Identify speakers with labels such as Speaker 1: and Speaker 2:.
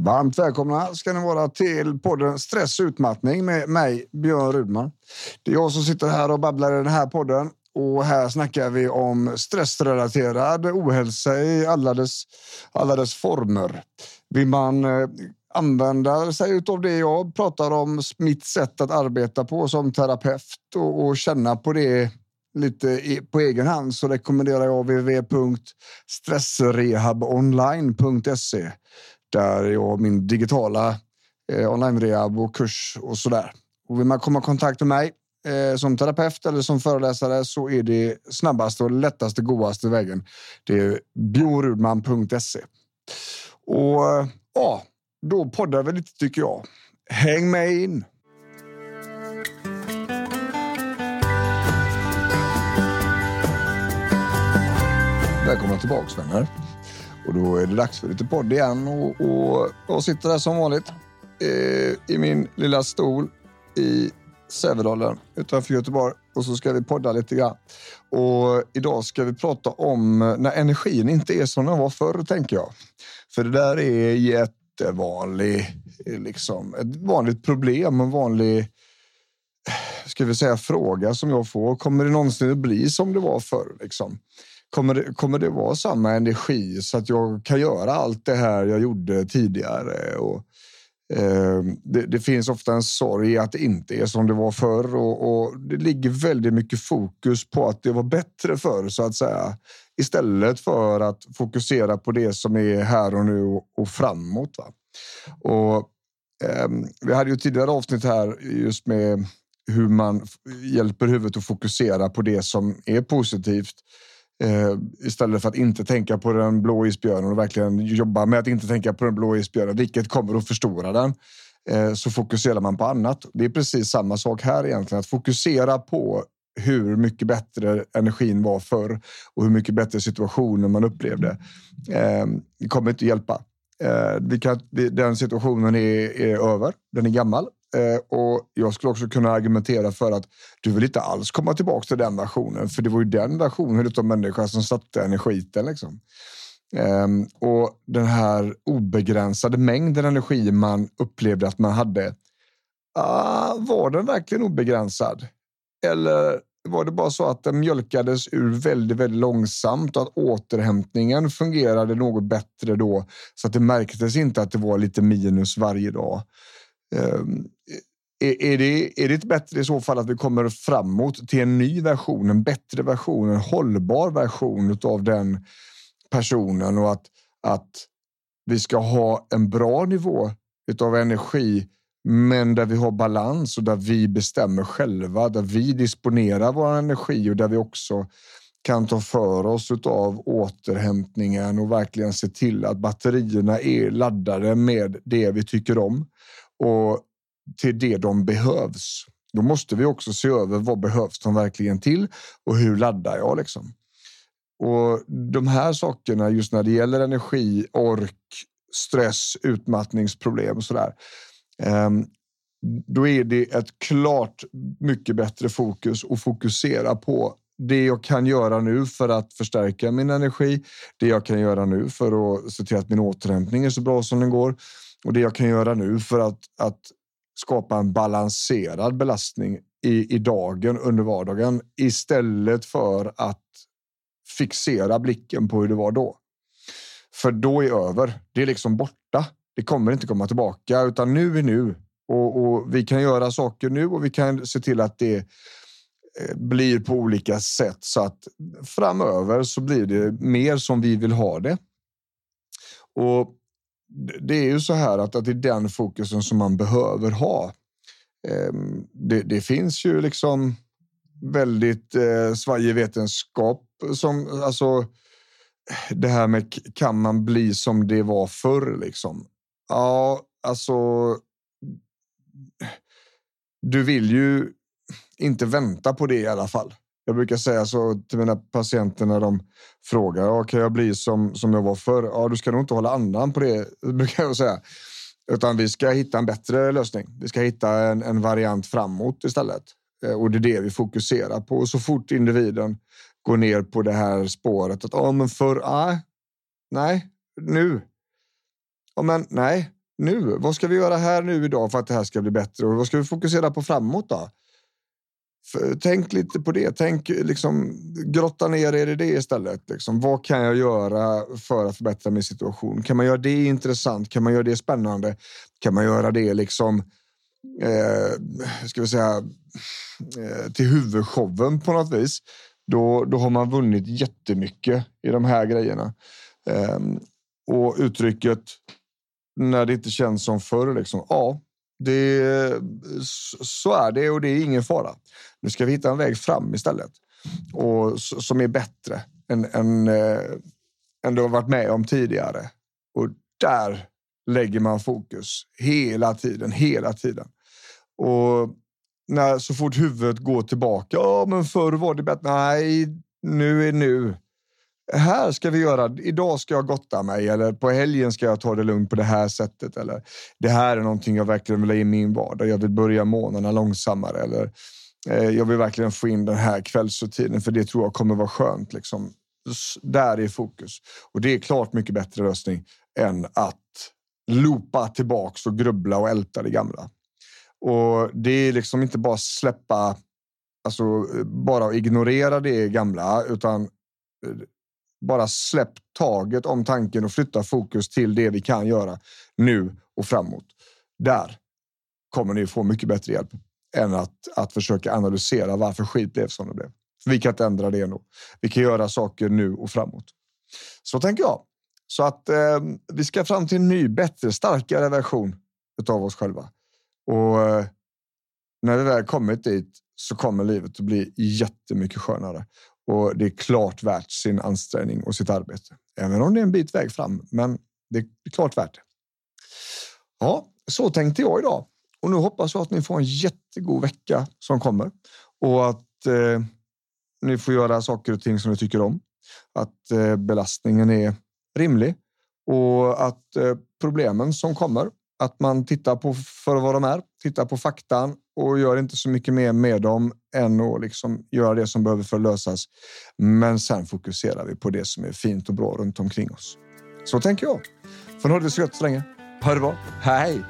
Speaker 1: Varmt välkomna ska ni vara till podden Stress och utmattning med mig, Björn Rudman. Det är jag som sitter här och babblar i den här podden. Och här snackar vi om stressrelaterad ohälsa i alla dess, alla dess former. Vill man eh, använda sig av det jag pratar om, mitt sätt att arbeta på som terapeut och, och känna på det lite på egen hand så rekommenderar jag www.stressrehabonline.se där jag min digitala eh, online-rehab och kurs och så där. Och vill man komma i kontakt med mig eh, som terapeut eller som föreläsare så är det snabbaste och lättaste, godaste vägen. Det är biorudman.se. Och ja, då poddar vi lite tycker jag. Häng med in! Välkomna tillbaka, vänner. Och då är det dags för lite podd igen och, och jag sitter här som vanligt eh, i min lilla stol i Sävedalen utanför Göteborg och så ska vi podda lite grann. Och idag ska vi prata om när energin inte är som den var förr, tänker jag. För det där är jättevanlig, liksom ett vanligt problem, en vanlig ska vi säga fråga som jag får. Kommer det någonsin att bli som det var förr? Liksom? Kommer det, kommer det vara samma energi så att jag kan göra allt det här jag gjorde tidigare? Och, eh, det, det, finns ofta en sorg i att det inte är som det var förr och, och, det ligger väldigt mycket fokus på att det var bättre förr så att säga. Istället för att fokusera på det som är här och nu och, och framåt. Va? Och, eh, vi hade ju tidigare avsnitt här just med hur man hjälper huvudet att fokusera på det som är positivt Eh, istället för att inte tänka på den blå isbjörnen och verkligen jobba med att inte tänka på den blå isbjörnen, vilket kommer att förstora den. Eh, så fokuserar man på annat. Det är precis samma sak här egentligen. Att fokusera på hur mycket bättre energin var förr och hur mycket bättre situationen man upplevde. Eh, det kommer inte hjälpa. Eh, vi kan, den situationen är, är över. Den är gammal. Eh, och jag skulle också kunna argumentera för att du vill inte alls komma tillbaka till den versionen, för det var ju den versionen av människa som satte en i skiten. Liksom. Ehm, och den här obegränsade mängden energi man upplevde att man hade. Ah, var den verkligen obegränsad? Eller var det bara så att den mjölkades ur väldigt, väldigt långsamt och att återhämtningen fungerade något bättre då så att det märktes inte att det var lite minus varje dag. Ehm, är, är, det, är det inte bättre i så fall att vi kommer framåt till en ny version, en bättre version, en hållbar version av den personen och att, att vi ska ha en bra nivå av energi men där vi har balans och där vi bestämmer själva, där vi disponerar vår energi och där vi också kan ta för oss av återhämtningen och verkligen se till att batterierna är laddade med det vi tycker om och till det de behövs. Då måste vi också se över vad behövs de verkligen till och hur laddar jag liksom? Och de här sakerna just när det gäller energi, ork, stress, utmattningsproblem och så där. Ehm, då är det ett klart mycket bättre fokus och fokusera på det jag kan göra nu för att förstärka min energi, det jag kan göra nu för att se till att min återhämtning är så bra som den går och det jag kan göra nu för att, att skapa en balanserad belastning i, i dagen under vardagen istället för att fixera blicken på hur det var då. För då är över. Det är liksom borta. Det kommer inte komma tillbaka, utan nu är nu och, och vi kan göra saker nu och vi kan se till att det eh, blir på olika sätt så att framöver så blir det mer som vi vill ha det. Och det är ju så här att, att det är den fokusen som man behöver ha. Ehm, det, det finns ju liksom väldigt eh, svajig vetenskap som alltså det här med kan man bli som det var förr liksom? Ja, alltså. Du vill ju inte vänta på det i alla fall. Jag brukar säga så till mina patienter när de frågar. Ja, kan jag bli som, som jag var förr? Ja, du ska nog inte hålla andan på det, brukar jag säga. Utan vi ska hitta en bättre lösning. Vi ska hitta en, en variant framåt istället. Eh, och det är det vi fokuserar på. Och så fort individen går ner på det här spåret att ja, men förr, ah, nej, nu. Ja, men nej, nu? Vad ska vi göra här nu idag för att det här ska bli bättre? Och vad ska vi fokusera på framåt då? Tänk lite på det. Tänk liksom grotta ner er i det istället. Liksom, vad kan jag göra för att förbättra min situation? Kan man göra det intressant? Kan man göra det spännande? Kan man göra det liksom eh, ska vi säga eh, till huvudshowen på något vis? Då, då har man vunnit jättemycket i de här grejerna. Eh, och uttrycket när det inte känns som förr. Liksom. Ja, det, så är det och det är ingen fara. Nu ska vi hitta en väg fram istället och som är bättre än, än, äh, än du har varit med om tidigare. Och där lägger man fokus hela tiden, hela tiden. Och när så fort huvudet går tillbaka. Ja, men förr var det bättre. Nej, nu är nu här ska vi göra, idag ska jag gotta mig eller på helgen ska jag ta det lugnt på det här sättet. Eller det här är någonting jag verkligen vill ha i min vardag. Jag vill börja månaderna långsammare eller eh, jag vill verkligen få in den här kvällsrutinen för det tror jag kommer vara skönt. Liksom. Där är fokus och det är klart mycket bättre lösning än att loopa tillbaks och grubbla och älta det gamla. Och det är liksom inte bara släppa, alltså bara ignorera det gamla, utan eh, bara släpp taget om tanken och flytta fokus till det vi kan göra nu och framåt. Där kommer ni få mycket bättre hjälp än att, att försöka analysera varför skit blev som det blev. För vi kan inte ändra det ändå. Vi kan göra saker nu och framåt. Så tänker jag. Så att eh, vi ska fram till en ny, bättre, starkare version av oss själva. Och eh, när vi väl kommit dit så kommer livet att bli jättemycket skönare och det är klart värt sin ansträngning och sitt arbete. Även om det är en bit väg fram, men det är klart värt det. Ja, så tänkte jag idag och nu hoppas jag att ni får en jättegod vecka som kommer och att eh, ni får göra saker och ting som ni tycker om. Att eh, belastningen är rimlig och att eh, problemen som kommer att man tittar på för vad de är, tittar på faktan och gör inte så mycket mer med dem än att liksom göra det som behöver för att lösas. Men sen fokuserar vi på det som är fint och bra runt omkring oss. Så tänker jag. För nu har det så gött så länge. Ha det bra. Hej!